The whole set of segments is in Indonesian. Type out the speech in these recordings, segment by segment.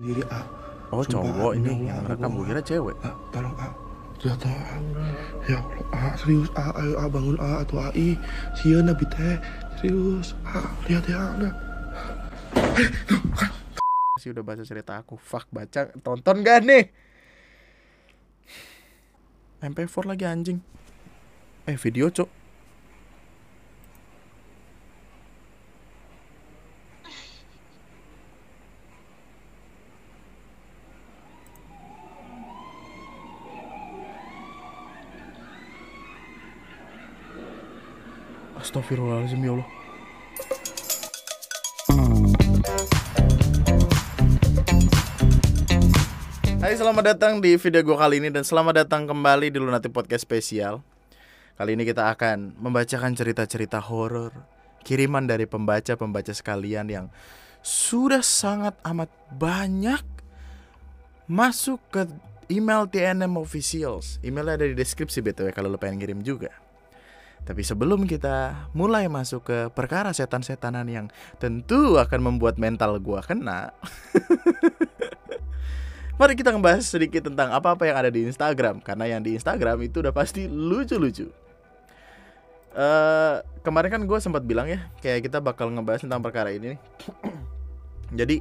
Sendiri A. Oh Sumpah, cowok ini yang rekam gue kira cewek A, tolong A. Jatuh A. Ya Allah, A, serius A, ayo A bangun A atau AI. Sieun nabi teh. Serius A, lihat ya udah. sih udah baca cerita aku Fuck baca tonton gak nih MP4 lagi anjing Eh video cok Astagfirullahaladzim ya Allah. Hai selamat datang di video gue kali ini dan selamat datang kembali di Lunati Podcast Spesial. Kali ini kita akan membacakan cerita-cerita horor Kiriman dari pembaca-pembaca sekalian yang sudah sangat amat banyak Masuk ke email TNM Officials. Emailnya ada di deskripsi BTW kalau lo pengen ngirim juga tapi sebelum kita mulai masuk ke perkara setan-setanan yang tentu akan membuat mental gua kena Mari kita ngebahas sedikit tentang apa-apa yang ada di Instagram Karena yang di Instagram itu udah pasti lucu-lucu Eh Kemarin kan gue sempat bilang ya Kayak kita bakal ngebahas tentang perkara ini nih. Jadi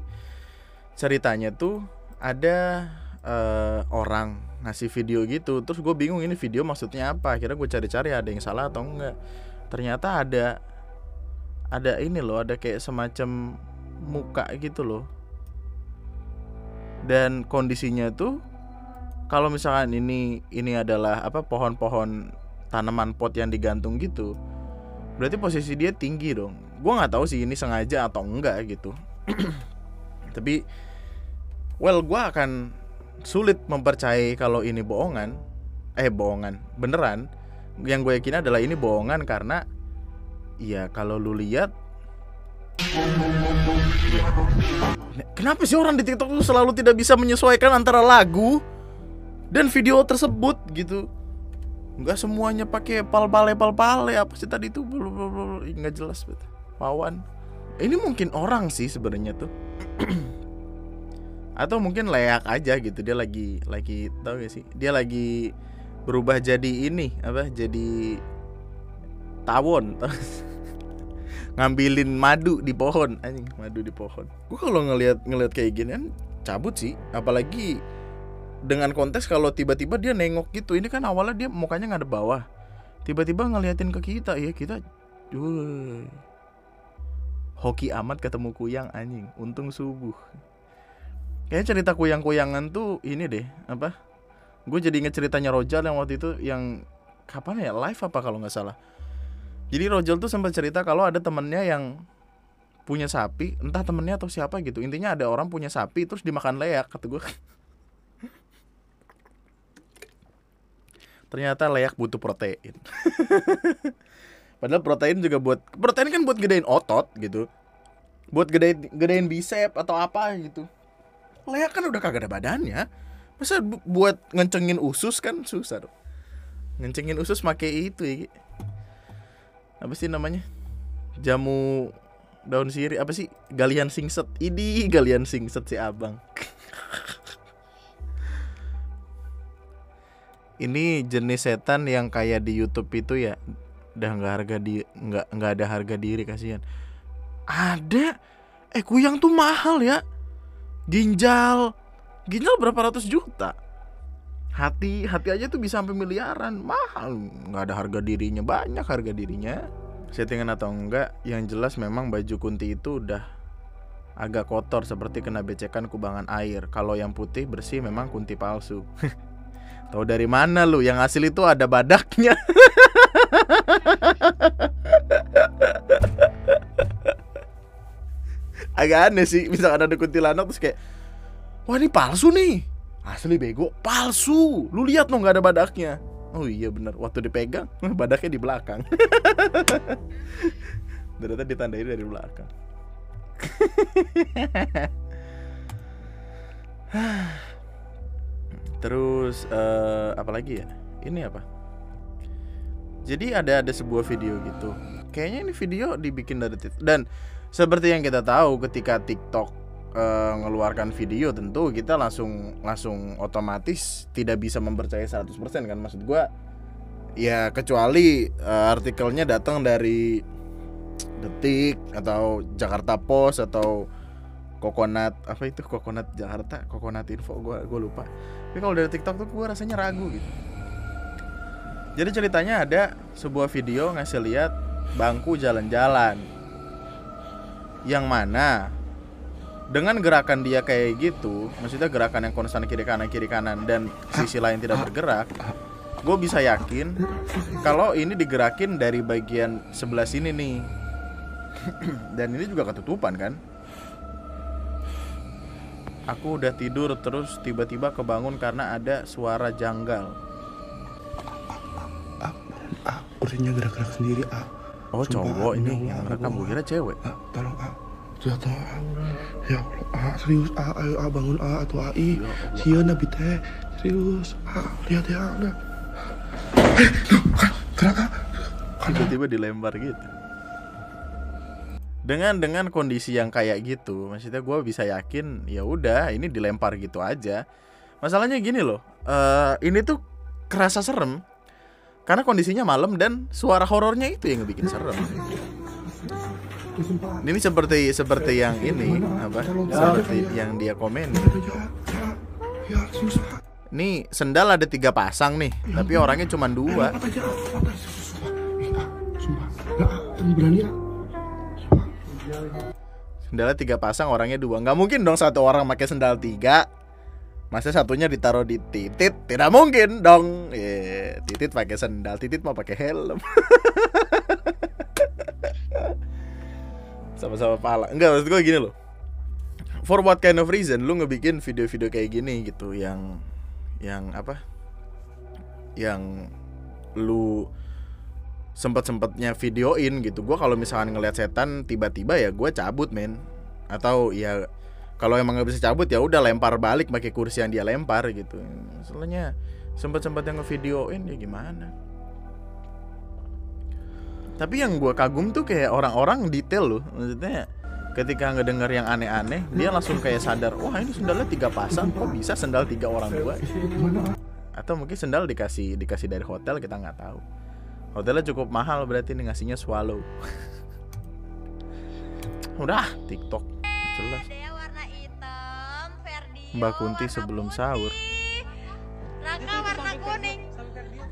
ceritanya tuh ada eh, orang ngasih video gitu. Terus gue bingung ini video maksudnya apa. Akhirnya gue cari-cari ada yang salah atau enggak. Ternyata ada Ada ini loh Ada kayak semacam muka gitu loh. Dan kondisinya tuh kalau misalkan ini ini adalah apa pohon-pohon tanaman pot yang digantung gitu berarti posisi dia tinggi dong. Gua nggak tahu sih ini sengaja atau enggak gitu. Tapi well gua akan sulit mempercayai kalau ini bohongan eh bohongan beneran yang gue yakin adalah ini bohongan karena ya kalau lu lihat Kenapa sih orang di TikTok tuh selalu tidak bisa menyesuaikan antara lagu dan video tersebut gitu? Enggak semuanya pakai pal-pale pal-pale apa sih tadi itu nggak jelas betul. Wawan. Ini mungkin orang sih sebenarnya tuh. Atau mungkin leak aja gitu dia lagi lagi tahu gak sih? Dia lagi berubah jadi ini apa? Jadi tawon. ngambilin madu di pohon anjing madu di pohon gue kalau ngelihat ngelihat kayak gini kan cabut sih apalagi dengan konteks kalau tiba-tiba dia nengok gitu ini kan awalnya dia mukanya nggak ada bawah tiba-tiba ngeliatin ke kita ya kita Wuh. hoki amat ketemu kuyang anjing untung subuh kayaknya cerita kuyang-kuyangan tuh ini deh apa gue jadi inget ceritanya Rojal yang waktu itu yang kapan ya live apa kalau nggak salah jadi Rojal tuh sempat cerita kalau ada temennya yang punya sapi, entah temennya atau siapa gitu. Intinya ada orang punya sapi terus dimakan leak kata gue. Ternyata leak butuh protein. Padahal protein juga buat protein kan buat gedein otot gitu. Buat gedein gedein bicep atau apa gitu. Leak kan udah kagak ada badannya. Masa bu- buat ngencengin usus kan susah dong. Ngencengin usus pakai itu ya apa sih namanya? Jamu daun sirih apa sih? Galian singset. Ini galian singset si abang. Ini jenis setan yang kayak di YouTube itu ya udah nggak harga di nggak nggak ada harga diri kasihan. Ada? Eh kuyang tuh mahal ya ginjal. Ginjal berapa ratus juta? Hati hati aja tuh bisa sampai miliaran. Mahal. Nggak ada harga dirinya. Banyak harga dirinya. Settingan atau enggak yang jelas memang baju kunti itu udah agak kotor seperti kena becekan kubangan air. Kalau yang putih bersih memang kunti palsu. Tahu dari mana lu? Yang asli itu ada badaknya agak aneh sih misalkan ada kuntilanak terus kayak wah ini palsu nih. Asli bego. Palsu! Lu lihat dong nggak ada badaknya. Oh iya bener. Waktu dipegang badaknya di belakang. Ternyata ditandain dari belakang. Terus eh, apa lagi ya? Ini apa? Jadi ada ada sebuah video gitu kayaknya ini video dibikin dari TikTok dan seperti yang kita tahu ketika TikTok eh, ngeluarkan video tentu kita langsung langsung otomatis tidak bisa mempercayai 100% kan? Maksud gua ya kecuali eh, artikelnya datang dari Detik atau Jakarta Post atau Kokonat apa itu? Kokonat Jakarta? Kokonat Info gua gua lupa. Tapi kalau dari TikTok tuh gua rasanya ragu gitu. Jadi ceritanya ada sebuah video ngasih lihat bangku jalan-jalan yang mana dengan gerakan dia kayak gitu, maksudnya gerakan yang konstan kiri kanan kiri kanan dan sisi lain tidak bergerak, gue bisa yakin kalau ini digerakin dari bagian sebelah sini nih, dan ini juga ketutupan kan. Aku udah tidur terus tiba-tiba kebangun karena ada suara janggal. ah, ah kursinya gerak-gerak sendiri ah Oh Sumpah, cowok ini yang rekam gue kira cewek. ah tolong ah. Jatuh ah. Ya Allah ah serius ah ayo ah bangun ah atau ai Ya Allah. sieun nabi teh serius ah lihat ya udah eh kan gerak ah. Tiba-tiba dilempar gitu. Dengan dengan kondisi yang kayak gitu maksudnya gue bisa yakin ya udah ini dilempar gitu aja. Masalahnya gini loh eh ini tuh kerasa serem karena kondisinya malam dan suara horornya itu yang bikin serem. Ini seperti seperti yang ini apa? Seperti yang dia komen. Ya ya ya nih sendal ada tiga pasang nih tapi orangnya cuma dua. Ya ini Sendalnya tiga pasang orangnya dua. Nggak mungkin dong satu orang pakai sendal tiga. Masa satunya ditaruh di titit? Tidak mungkin dong. Ye, titit pakai sendal titit mau pakai helm. Sama-sama pala. Enggak maksud gue gini loh. For what kind of reason lu ngebikin video-video kayak gini gitu yang yang apa? Yang lu sempet sempetnya videoin gitu. Gue kalau misalkan ngelihat setan tiba-tiba ya gue cabut men. Atau ya kalau emang nggak bisa cabut ya udah lempar balik pakai kursi yang dia lempar gitu. Soalnya sempet yang ngevideoin ya gimana? Tapi yang gue kagum tuh kayak orang-orang detail loh. Maksudnya ketika ngedenger yang aneh-aneh dia langsung kayak sadar wah ini sendalnya tiga pasang kok bisa sendal tiga orang dua atau mungkin sendal dikasih dikasih dari hotel kita nggak tahu. Hotelnya cukup mahal berarti ini ngasihnya swallow. Udah TikTok. Jelas. Mbak Kunti warna sebelum sahur. Raka kuning.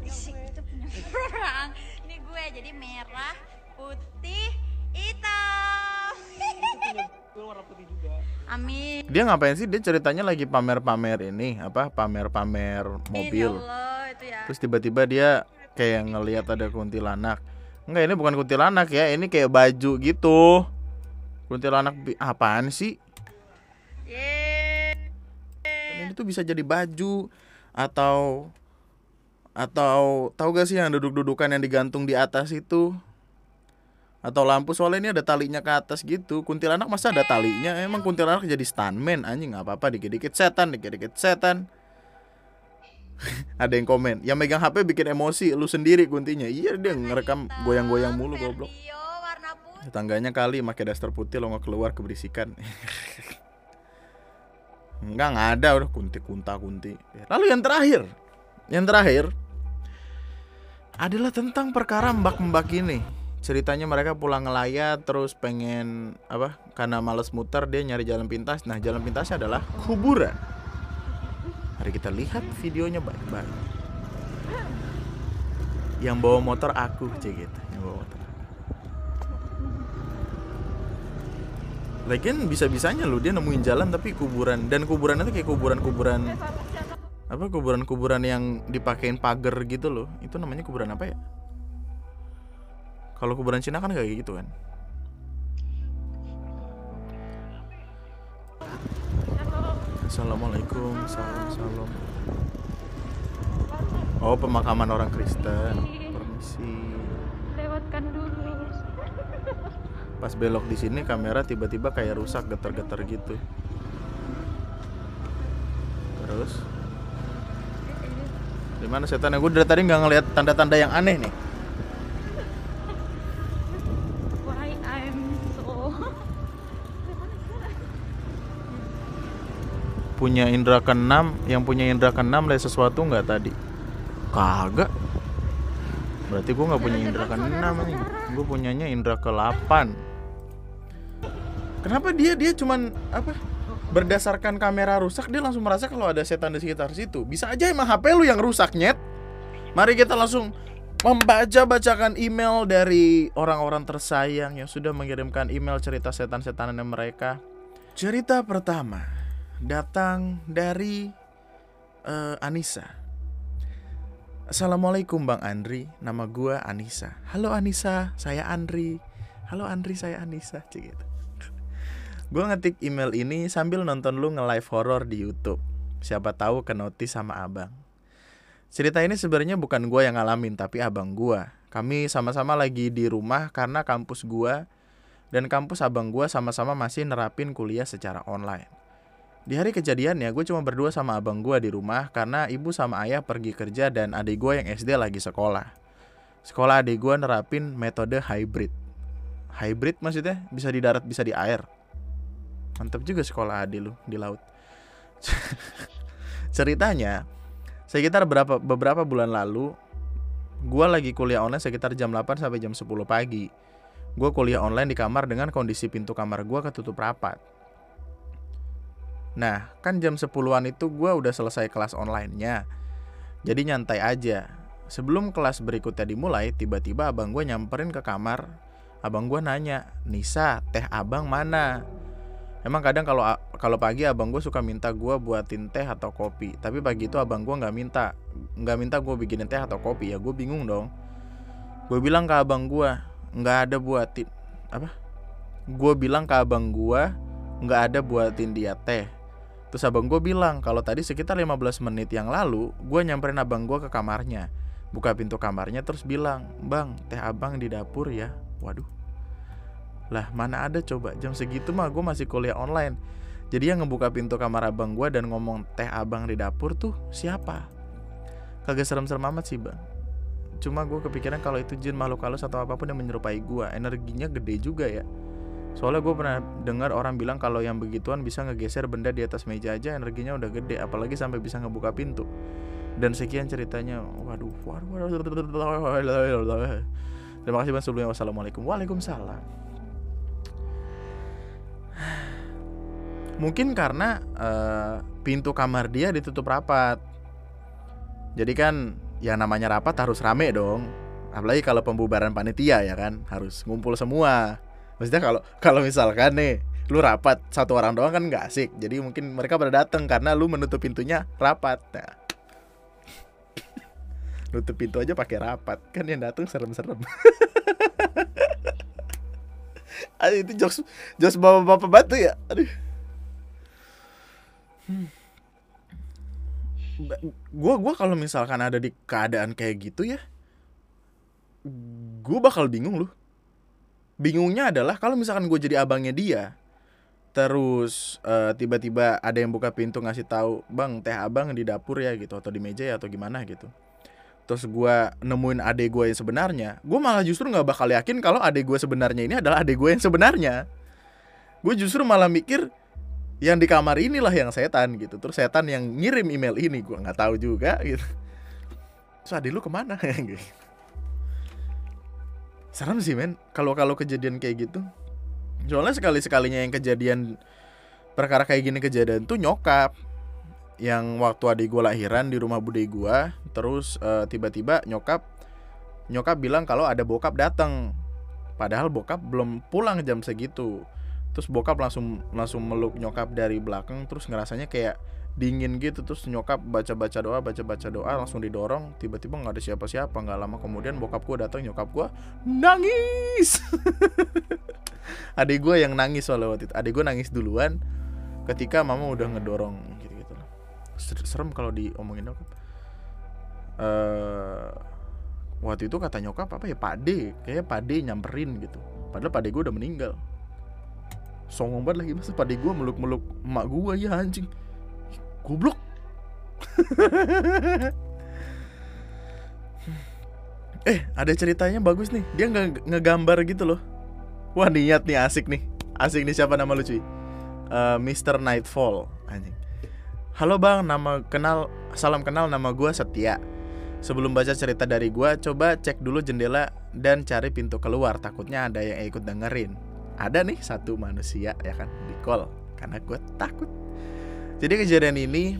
Ih, itu punya orang. Ini gue jadi merah, putih, hitam. Amin. dia ngapain sih dia ceritanya lagi pamer-pamer ini apa pamer-pamer mobil Ini Allah itu ya. terus tiba-tiba dia kayak ngelihat ada kuntilanak enggak ini bukan kuntilanak ya ini kayak baju gitu kuntilanak apaan sih. Dan ini tuh bisa jadi baju atau atau tahu gak sih yang duduk-dudukan yang digantung di atas itu? Atau lampu soalnya ini ada talinya ke atas gitu. Kuntilanak masa ada talinya? Emang kuntilanak jadi stuntman anjing. Nggak apa-apa dikit-dikit setan dikit-dikit setan. Ada yang komen yang megang HP bikin emosi lu sendiri kuntinya. Iya dia ngerekam goyang-goyang mulu goblok. tetangganya kali pakai daster putih lo nggak keluar keberisikan. Enggak nggak ada. Udah kunti kunta kunti. Lalu yang terakhir yang terakhir adalah tentang perkara mbak-mbak ini. Ceritanya mereka pulang ngelayat terus pengen apa karena males muter dia nyari jalan pintas. Nah jalan pintasnya adalah kuburan. Mari kita lihat videonya baik-baik yang bawa motor aku cek gitu. Yang bawa motor Lagian bisa-bisanya lu dia nemuin jalan tapi kuburan. Dan kuburan itu kayak kuburan-kuburan apa kuburan-kuburan yang dipakein pagar gitu loh. Itu namanya kuburan apa ya? Kalau kuburan Cina kan kayak gitu kan. Assalamualaikum, salam salam. Oh pemakaman orang Kristen. Permisi. lewatkan dulu Pas belok di sini kamera tiba-tiba kayak rusak getar-getar gitu. Terus di mana setan? Gue dari tadi nggak ngeliat tanda-tanda yang aneh nih. why I'm so punya indera keenam yang punya indera keenam lihat sesuatu nggak tadi? Kagak. Berarti gue nggak punya indera keenam nih gue punyanya indera ke-8 kenapa dia dia cuman apa berdasarkan kamera rusak dia langsung merasa kalau ada setan di sekitar situ. Bisa aja emang HP lu yang rusak nyet. Mari kita langsung membaca bacakan email dari orang-orang tersayang yang sudah mengirimkan email cerita setan-setanannya mereka. Cerita pertama datang dari eh, Anissa. Assalamualaikum Bang Andri, nama gua Anissa. Halo Anissa, saya Andri. Halo Andri, saya Anissa, gitu. Gue ngetik email ini sambil nonton lu nge-live horror di YouTube. Siapa tahu ke notis sama abang. Cerita ini sebenarnya bukan gua yang ngalamin, tapi abang gua. Kami sama-sama lagi di rumah karena kampus gua dan kampus abang gua sama-sama masih nerapin kuliah secara online. Di hari kejadiannya gue cuma berdua sama abang gue di rumah karena ibu sama ayah pergi kerja dan adik gue yang SD lagi sekolah. Sekolah adik gue nerapin metode hybrid. Hybrid maksudnya bisa di darat bisa di air. Mantap juga sekolah adik lu di laut. Ceritanya sekitar berapa beberapa bulan lalu gue lagi kuliah online sekitar jam 8 sampai jam 10 pagi. Gue kuliah online di kamar dengan kondisi pintu kamar gue ketutup rapat. Nah, kan jam 10-an itu gue udah selesai kelas online-nya. Jadi nyantai aja. Sebelum kelas berikutnya dimulai, tiba-tiba abang gue nyamperin ke kamar. Abang gue nanya, Nisa, teh abang mana? Emang kadang kalau kalau pagi abang gue suka minta gue buatin teh atau kopi. Tapi pagi itu abang gue nggak minta, nggak minta gue bikinin teh atau kopi ya. Gue bingung dong. Gue bilang ke abang gue, nggak ada buatin apa? Gue bilang ke abang gue, nggak ada buatin dia teh Terus abang gue bilang kalau tadi sekitar 15 menit yang lalu gue nyamperin abang gue ke kamarnya Buka pintu kamarnya terus bilang Bang teh abang di dapur ya Waduh Lah mana ada coba jam segitu mah gue masih kuliah online Jadi yang ngebuka pintu kamar abang gue dan ngomong teh abang di dapur tuh siapa? Kagak serem-serem amat sih bang Cuma gue kepikiran kalau itu jin makhluk halus atau apa pun yang menyerupai gue Energinya gede juga ya Soalnya gue pernah dengar orang bilang kalau yang begituan bisa ngegeser benda di atas meja aja energinya udah gede, apalagi sampai bisa ngebuka pintu. Dan sekian ceritanya. Waduh. Terima kasih banyak sebelumnya. Wassalamualaikum. Waalaikumsalam. Mungkin karena uh, pintu kamar dia ditutup rapat. Jadi kan yang namanya rapat harus rame dong. Apalagi kalau pembubaran panitia ya kan, harus ngumpul semua. Maksudnya kalau kalau misalkan nih lu rapat satu orang doang kan nggak asik. Jadi mungkin mereka pada datang karena lu menutup pintunya rapat. Nah. nutup pintu aja pakai rapat. Kan yang datang serem-serem. Itu jokes jokes bapak-bapak batu ya? Aduh hmm. gua gua kalau misalkan ada di keadaan kayak gitu ya gue bakal bingung loh. Bingungnya adalah kalau misalkan gue jadi abangnya dia terus uh, tiba-tiba ada yang buka pintu ngasih tahu bang teh abang di dapur ya gitu atau di meja ya atau gimana gitu. Terus gue nemuin adek gue yang sebenarnya gue malah justru nggak bakal yakin kalau adek gue sebenarnya ini adalah adek gue yang sebenarnya. Gue justru malah mikir yang di kamar inilah yang setan gitu. Terus setan yang ngirim email ini gue nggak tahu juga gitu. Terus adek lu ke mana? Gitu. Serem sih men. Kalau kalau kejadian kayak gitu. Soalnya sekali sekalinya yang kejadian perkara kayak gini kejadian tuh nyokap. Yang waktu adik gue lahiran di rumah bude gue terus uh, tiba-tiba nyokap nyokap bilang kalau ada bokap datang. Padahal bokap belum pulang jam segitu terus bokap langsung langsung meluk nyokap dari belakang terus ngerasanya kayak dingin gitu terus nyokap baca baca doa baca baca doa langsung didorong tiba-tiba nggak ada siapa-siapa nggak lama kemudian bokap gue datang nyokap gue nangis! Adik gue yang nangis soalnya waktu itu. Adik gue nangis duluan ketika mama udah ngedorong gitu gitu serem kalau diomongin nyokap uh, waktu itu kata nyokap apa ya pade kayaknya pade nyamperin gitu. Padahal pade gue udah meninggal songong banget lagi masa pade gue meluk-meluk emak gue ya anjing Goblok. eh, ada ceritanya bagus nih. Dia nggak ngegambar gitu loh. Wah, niat nih asik nih. Asik nih siapa nama lu cuy? Uh, Mr. Nightfall anjing. Halo bang, nama kenal, salam kenal nama gua Setia. Sebelum baca cerita dari gua, coba cek dulu jendela dan cari pintu keluar. Takutnya ada yang ikut dengerin. Ada nih satu manusia ya kan di call karena gue takut. Jadi kejadian ini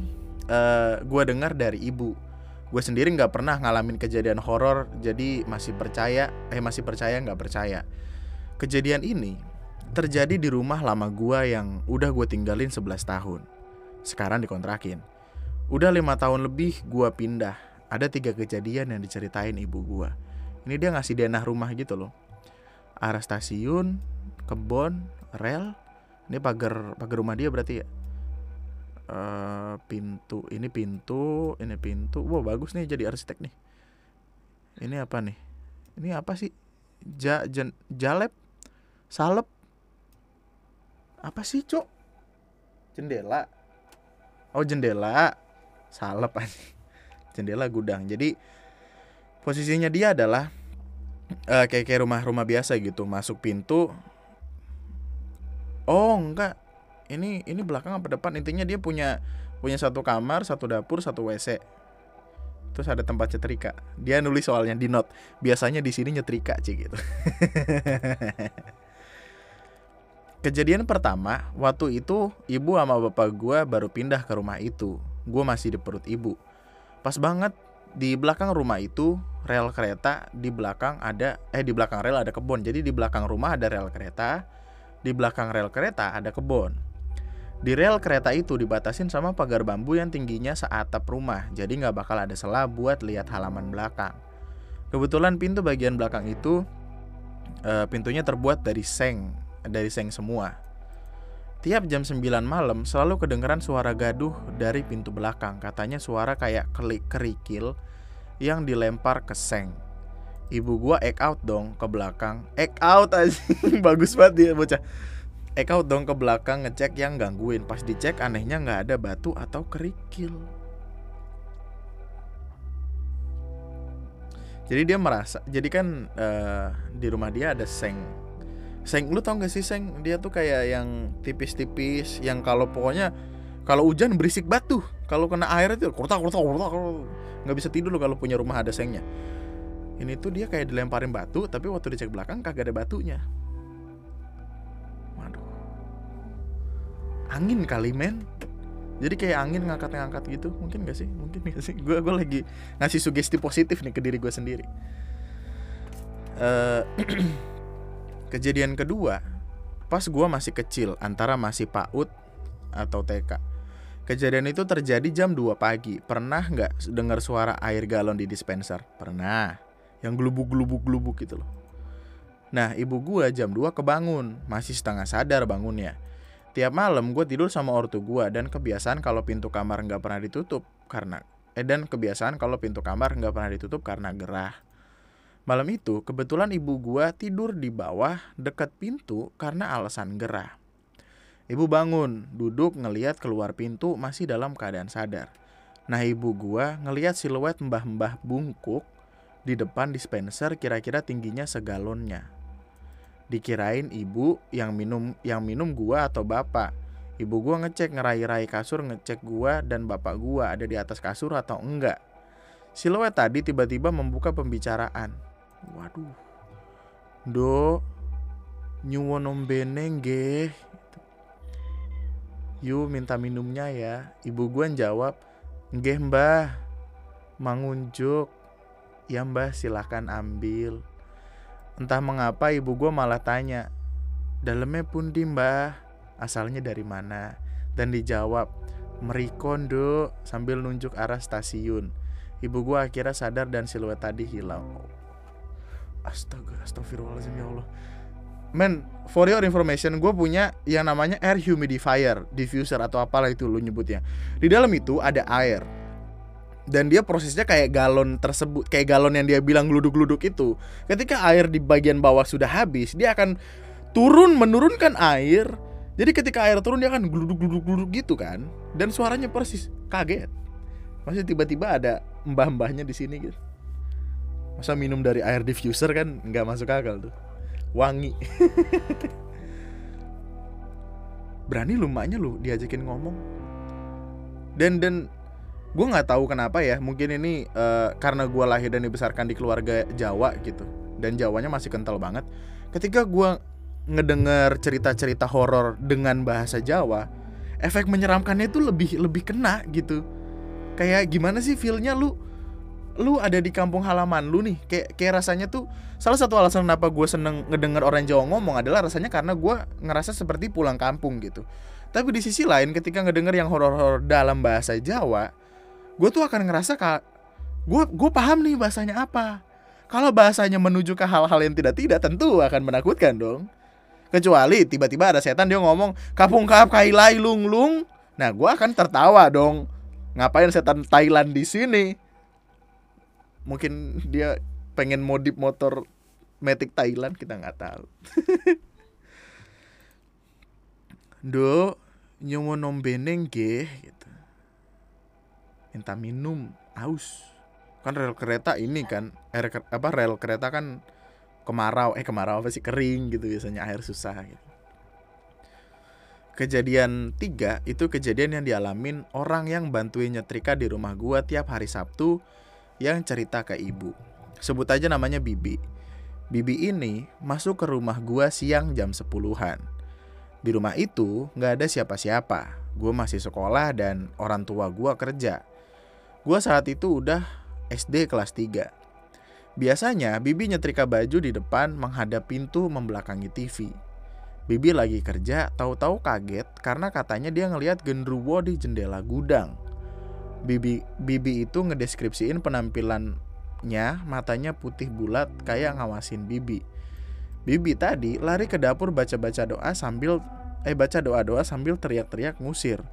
eh gue dengar dari ibu. Gue sendiri nggak pernah ngalamin kejadian horor, jadi masih percaya, eh masih percaya nggak percaya. Kejadian ini terjadi di rumah lama gua yang udah gue tinggalin 11 tahun. Sekarang dikontrakin. Udah lima tahun lebih gua pindah. Ada tiga kejadian yang diceritain ibu gua. Ini dia ngasih denah rumah gitu loh. Arah stasiun, kebon, rel. Ini pagar pagar rumah dia berarti ya. Eh, pintu, ini pintu, ini pintu. Wow bagus nih jadi arsitek nih. Ini apa nih? Ini apa sih? Ja, jen, jalep, salep. Apa sih cok? Jendela. Oh jendela, salep aja. Jendela gudang. Jadi posisinya dia adalah eh, kayak kayak rumah-rumah biasa gitu. Masuk pintu. Oh enggak, ini ini belakang apa depan? Intinya dia punya punya satu kamar satu dapur satu wc terus ada tempat nyetrika. Dia nulis soalnya di note. Biasanya di sini nyetrika cik gitu. Kejadian pertama waktu itu ibu sama bapak gua baru pindah ke rumah itu. Gue masih di perut ibu. Pas banget di belakang rumah itu rel kereta di belakang ada eh di belakang rel ada kebun jadi di belakang rumah ada rel kereta di belakang rel kereta ada kebun di rel kereta itu dibatasin sama pagar bambu yang tingginya seatap rumah, jadi nggak bakal ada celah buat lihat halaman belakang. Kebetulan pintu bagian belakang itu eh, pintunya terbuat dari seng, dari seng semua. Tiap jam 9 malam selalu kedengeran suara gaduh dari pintu belakang. Katanya suara kayak kelik kerikil yang dilempar ke seng. Ibu gua egg out dong ke belakang. Egg out aja. Bagus banget dia bocah. Egg out dong ke belakang ngecek yang gangguin. Pas dicek anehnya nggak ada batu atau kerikil. Jadi dia merasa, jadi kan eh, di rumah dia ada seng. Seng, lu tau gak sih seng? Dia tuh kayak yang tipis-tipis, yang kalau pokoknya kalau hujan berisik batu. Kalau kena air itu kurtak kurtak kurtak nggak bisa tidur lu kalau punya rumah ada sengnya. Ini tuh dia kayak dilemparin batu, tapi waktu dicek belakang kagak ada batunya. Waduh. Angin kali men. Jadi kayak angin ngangkat-ngangkat gitu, mungkin gak sih? Mungkin gak sih? Gue gue lagi ngasih sugesti positif nih ke diri gue sendiri. Eh, kejadian kedua, pas gue masih kecil, antara masih PAUD atau TK. Kejadian itu terjadi jam 2 pagi. Pernah nggak dengar suara air galon di dispenser? Pernah. Yang gelubuk-gelubuk-gelubuk gitu loh. Nah, ibu gua jam 2 kebangun, masih setengah sadar bangunnya. Tiap malam gue tidur sama ortu gua dan kebiasaan kalau pintu kamar nggak pernah ditutup karena eh dan kebiasaan kalau pintu kamar nggak pernah ditutup karena gerah. Malam itu kebetulan ibu gua tidur di bawah dekat pintu karena alasan gerah. Ibu bangun, duduk ngeliat keluar pintu masih dalam keadaan sadar. Nah ibu gua ngeliat siluet mbah-mbah bungkuk di depan dispenser kira-kira tingginya segalonnya. Dikirain ibu yang minum yang minum gua atau bapak. Ibu gua ngecek ngerai-rai kasur ngecek gua dan bapak gua ada di atas kasur atau enggak. Siluet tadi tiba-tiba membuka pembicaraan. Waduh. Do nyuwun ombeneng nggih. Yu minta minumnya ya. Ibu gua jawab, "Nggih, Mbah. Mangunjuk." Ya, Mbah, silakan ambil. Entah mengapa ibu gua malah tanya, "Dalamnya pundi, Mbah? Asalnya dari mana?" Dan dijawab, "Merikon, Dok," sambil nunjuk arah stasiun. Ibu gua akhirnya sadar dan siluet tadi hilang. Astaga, astagfirullahaladzim ya Allah. Men, for your information, gue punya yang namanya air humidifier, diffuser atau apalah itu lu nyebutnya. Di dalam itu ada air. Dan dia prosesnya kayak galon tersebut, kayak galon yang dia bilang gluduk-gluduk itu. Ketika air di bagian bawah sudah habis, dia akan turun menurunkan air. Jadi ketika air turun dia akan gluduk-gluduk-gluduk gitu kan. Dan suaranya persis, kaget. Masih tiba-tiba ada mbah-mbahnya di sini gitu. Masa minum dari air diffuser kan nggak masuk akal tuh wangi. Berani lu maknya lu diajakin ngomong. Dan dan gue nggak tahu kenapa ya mungkin ini eh, karena gue lahir dan dibesarkan di keluarga Jawa gitu dan Jawanya masih kental banget. Ketika gue ngedenger cerita-cerita horor dengan bahasa Jawa efek menyeramkannya itu lebih lebih kena gitu. Kayak gimana sih feelnya lu lu ada di kampung halaman lu nih kayak kayak rasanya tuh salah satu alasan kenapa gue seneng ngedenger orang Jawa ngomong adalah rasanya karena gue ngerasa seperti pulang kampung gitu. Tapi di sisi lain ketika ngedenger yang horor-horor dalam bahasa Jawa gue tuh akan ngerasa kak gue gue paham nih bahasanya apa. Kalau bahasanya menuju ke hal-hal yang tidak tidak tentu akan menakutkan dong. Kecuali tiba-tiba ada setan dia ngomong kapung kap kailai lung lung nah gue akan tertawa dong. Ngapain setan Thailand di sini mungkin dia pengen modif motor Matic Thailand kita nggak tahu. Do nyomo nombeneng ge gitu. Minta minum aus. Kan rel kereta ini kan air apa rel kereta kan kemarau eh kemarau apa sih? Kering gitu biasanya air susah gitu. Kejadian tiga itu kejadian yang dialamin orang yang bantuin nyetrika di rumah gua tiap hari Sabtu yang cerita ke ibu. Sebut aja namanya Bibi. Bibi ini masuk ke rumah gua siang jam 10-an di rumah itu nggak ada siapa-siapa. Gue masih sekolah dan orang tua gua kerja. Gua saat itu udah SD kelas 3 Biasanya Bibi nyetrika baju di depan menghadap pintu membelakangi TV. Bibi lagi kerja, tahu-tahu kaget karena katanya dia ngelihat genderuwo di jendela gudang. Bibi Bibi itu ngedeskripsiin penampilannya, matanya putih bulat kayak ngawasin Bibi. Bibi tadi lari ke dapur baca-baca doa sambil eh baca doa-doa sambil teriak-teriak ngusir.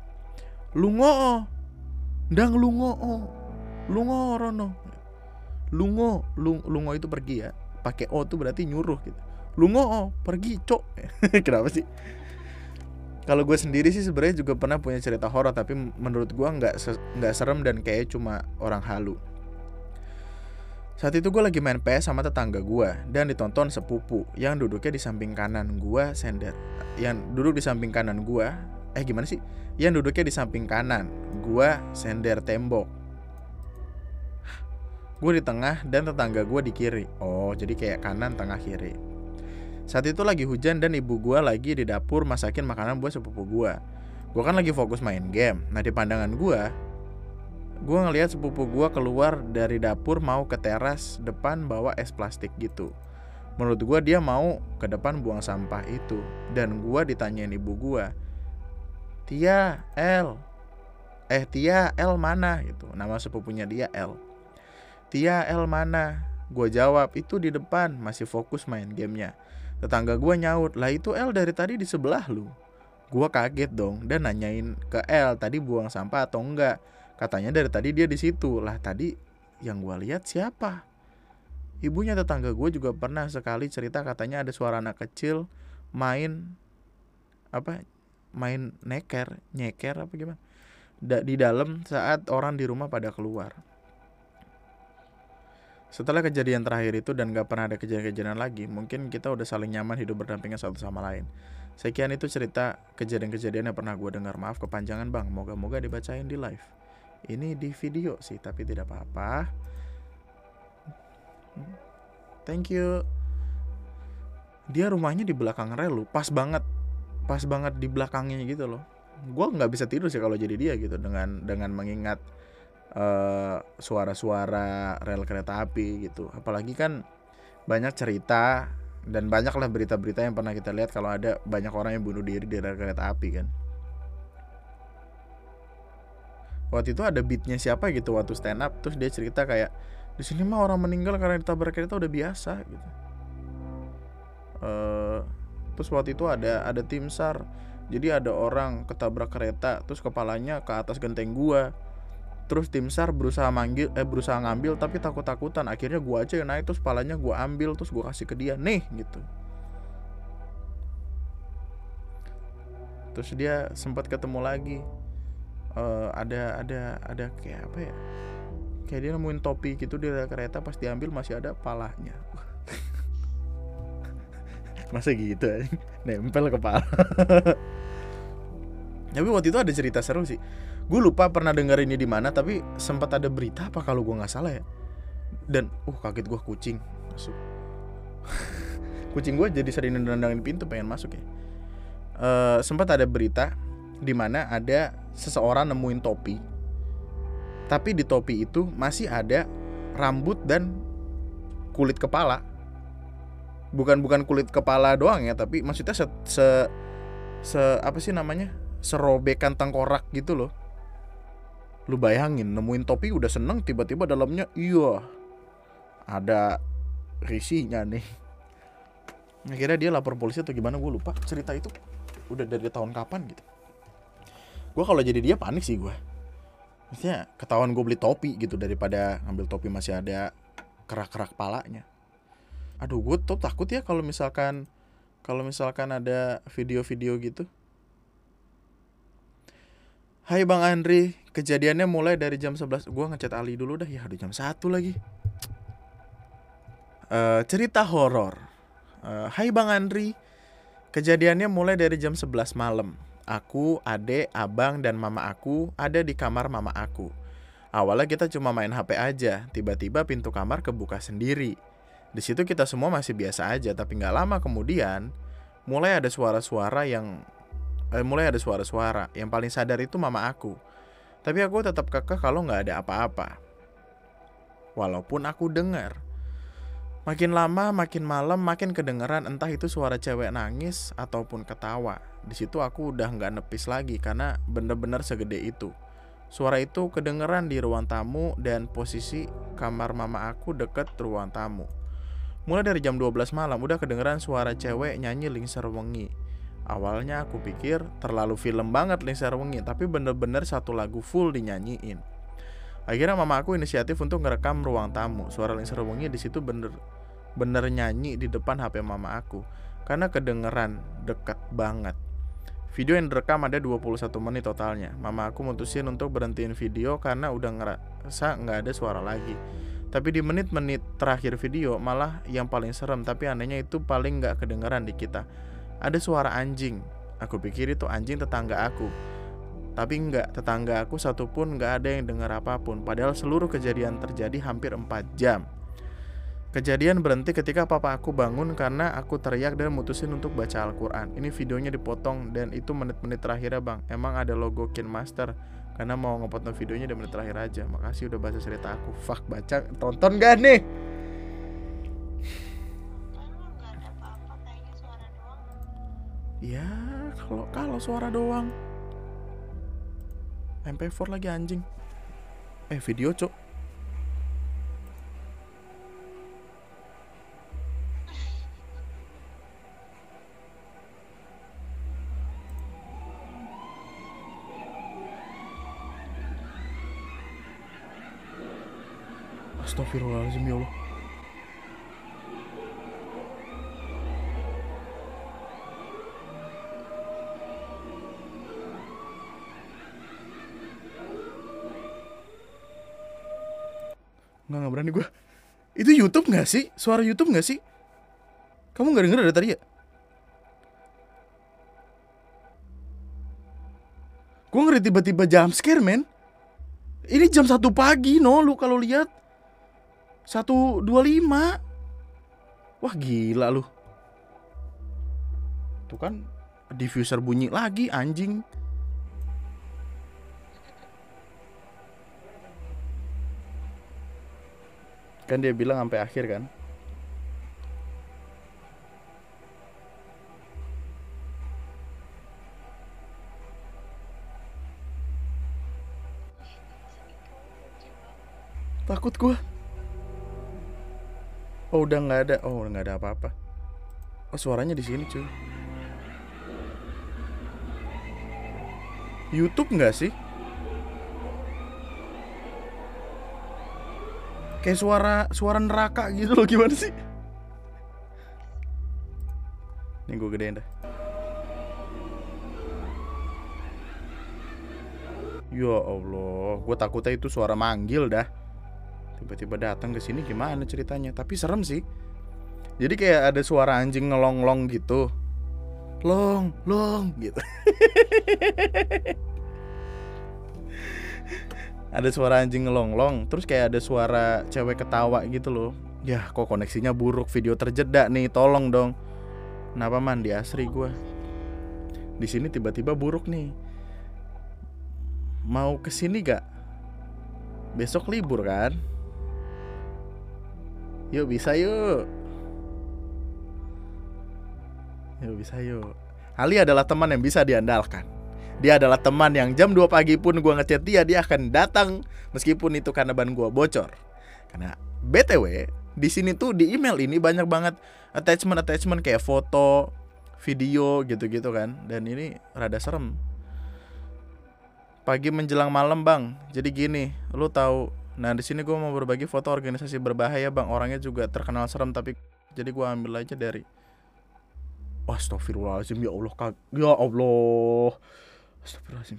Lungo, ndang lungo, lungo rono. Lungo, lung, lungo itu pergi ya. Pakai o tuh berarti nyuruh gitu. Lungo pergi, cok. Kenapa sih? Kalau gue sendiri sih sebenarnya juga pernah punya cerita horor tapi menurut gue nggak nggak serem dan kayak cuma orang halu. Saat itu gue lagi main PS sama tetangga gue dan ditonton sepupu yang duduknya di samping kanan gue sender. Yang duduk di samping kanan gue, eh gimana sih? Yang duduknya di samping kanan, gue sender tembok gue di tengah dan tetangga gue di kiri oh jadi kayak kanan tengah kiri saat itu lagi hujan dan ibu gue lagi di dapur masakin makanan buat sepupu gue gue kan lagi fokus main game. Nah di pandangan gue gue ngelihat sepupu gue keluar dari dapur mau ke teras depan bawa es plastik gitu. Menurut gue dia mau ke depan buang sampah itu. Dan gue ditanyain ibu gue Tia L eh Tia L mana? gitu. Nama sepupunya dia L Tia L mana? Gue jawab itu di depan masih fokus main gamenya. Tetangga gue nyaut lah itu L dari tadi di sebelah lu. Gue kaget dong dan nanyain ke L tadi buang sampah atau enggak. Katanya dari tadi dia di situ lah tadi yang gue lihat siapa? Ibunya tetangga gue juga pernah sekali cerita katanya ada suara anak kecil main apa main neker nyeker apa gimana di dalam saat orang di rumah pada keluar. Setelah kejadian terakhir itu dan gak pernah ada kejadian-kejadian lagi, mungkin kita udah saling nyaman hidup berdampingan satu sama lain. Sekian itu cerita kejadian-kejadian yang pernah gue dengar. Maaf kepanjangan bang, moga-moga dibacain di live. Ini di video sih, tapi tidak apa-apa. Thank you. Dia rumahnya di belakang rel lu, pas banget, pas banget di belakangnya gitu loh. Gue nggak bisa tidur sih kalau jadi dia gitu dengan dengan mengingat eh, suara-suara rel kereta api gitu. Apalagi kan banyak cerita dan banyaklah berita-berita yang pernah kita lihat kalau ada banyak orang yang bunuh diri di rel kereta api kan. Waktu itu ada beatnya siapa gitu waktu stand up terus dia cerita kayak di sini mah orang meninggal karena ditabrak kereta udah biasa gitu. Eh, terus waktu itu ada ada tim sar jadi ada orang ketabrak kereta terus kepalanya ke atas genteng gua terus tim sar berusaha manggil eh berusaha ngambil tapi takut takutan akhirnya gua aja yang naik terus kepalanya gua ambil terus gua kasih ke dia. Nih gitu. Terus dia sempat ketemu lagi. Eh, ada ada ada kayak apa ya? Kayak dia nemuin topi gitu di kereta pas diambil masih ada palanya. Masa gitu nempel kepala. Tapi waktu itu ada cerita seru sih gue lupa pernah denger ini di mana tapi sempat ada berita apa kalau gue nggak salah ya? Dan uh kaget gue kucing. Masuk. Kucing gue jadi sering nendangin pintu pengen masuk ya. Eh, sempat ada berita di mana ada seseorang nemuin topi. Tapi di topi itu masih ada rambut dan kulit kepala. Bukan bukan kulit kepala doang ya tapi maksudnya se, se, se- apa sih namanya? Serobekan tengkorak gitu loh lu bayangin nemuin topi udah seneng tiba-tiba dalamnya iya ada risinya nih. Akhirnya dia lapor polisi atau gimana gue lupa. Cerita itu udah dari tahun kapan gitu. Gue kalau jadi dia panik sih gue maksudnya ketahuan gue beli topi gitu daripada ngambil topi masih ada kerak-kerak palanya. Aduh gue tuh takut ya kalau misalkan kalau misalkan ada video-video gitu Hai Bang Andri, kejadiannya mulai dari jam 11 Gue ngechat Ali dulu dah, ya udah jam 1 lagi. Eh, Cerita horor. Eh, Hai Bang Andri, kejadiannya mulai dari jam 11 malam. Aku, adek, abang, dan mama aku ada di kamar mama aku. Awalnya kita cuma main HP aja, tiba-tiba pintu kamar kebuka sendiri. Di situ kita semua masih biasa aja, tapi nggak lama kemudian mulai ada suara-suara yang eh, mulai ada suara-suara. Yang paling sadar itu mama aku. Tapi aku tetap kekeh kalau nggak ada apa-apa. Walaupun aku dengar. Makin lama, makin malam, makin kedengeran entah itu suara cewek nangis ataupun ketawa. Di situ aku udah nggak nepis lagi karena bener-bener segede itu. Suara itu kedengeran di ruang tamu dan posisi kamar mama aku deket ruang tamu. Mulai dari jam 12 malam udah kedengeran suara cewek nyanyi Lingser Wengi. Awalnya aku pikir terlalu film banget Lingser Wengi, tapi bener-bener satu lagu full dinyanyiin. Akhirnya mama aku inisiatif untuk ngerekam ruang tamu. Suara Lingser Wengi di situ bener bener nyanyi di depan HP mama aku karena kedengeran deket banget. Video yang direkam ada 21 menit totalnya. Mama aku mutusin untuk berhentiin video karena udah ngerasa nggak ada suara lagi. Tapi di menit-menit terakhir video malah yang paling serem tapi anehnya itu paling nggak kedengeran di kita. Ada suara anjing. Aku pikir itu anjing tetangga aku. Tapi nggak, tetangga aku satupun nggak ada yang dengar apa pun. Padahal seluruh kejadian terjadi hampir 4 jam. Kejadian berhenti ketika papa aku bangun karena aku teriak dan mutusin untuk baca Al-Quran. Ini videonya dipotong dan itu menit-menit terakhirnya bang. Emang ada logo Kin Master karena mau ngepotong videonya di menit terakhir aja. Makasih udah baca cerita aku. Fuck baca, tonton gak nih? Ya kalau kalau suara doang. MP4 lagi anjing. Eh video cok. Astagfirullahaladzim ya Allah berani gue Itu Youtube nggak sih? Suara Youtube nggak sih? Kamu nggak denger dari tadi ya? Gue ngeri tiba-tiba jam scare men Ini jam 1 pagi no Lu kalau lihat 125 Wah gila lu Tuh kan Diffuser bunyi lagi anjing Kan dia bilang sampai akhir kan Takut gua Oh udah nggak ada, oh nggak ada apa-apa. Oh suaranya di sini cuy. YouTube nggak sih? Kayak suara suara neraka gitu loh gimana sih? Nih gue gedein dah. Ya Allah, gue takutnya itu suara manggil dah. Tiba-tiba datang ke sini gimana ceritanya? Tapi serem sih. Jadi kayak ada suara anjing ngelong-long gitu. Long long gitu ada suara anjing ngelonglong terus kayak ada suara cewek ketawa gitu loh. Ya kok koneksinya buruk video terjeda nih tolong dong. Kenapa man? Di asri gue di sini tiba-tiba buruk nih. Mau ke sini gak? Besok libur kan? Yuk bisa yuk. Yuk bisa yuk. Ali adalah teman yang bisa diandalkan dia adalah teman yang jam 2 pagi pun gua ngechat dia Dia akan datang meskipun itu karena ban gua bocor. Karena BTW di sini tuh di email ini banyak banget attachment-attachment kayak foto, video gitu-gitu kan. Dan ini rada serem. Pagi menjelang malam bang. Jadi gini, lu tahu Nah di sini gue mau berbagi foto organisasi berbahaya bang. Orangnya juga terkenal serem tapi Jadi gua ambil aja dari Astagfirullahaladzim ya Allah kag- Ya Allah Astagfirullahaladzim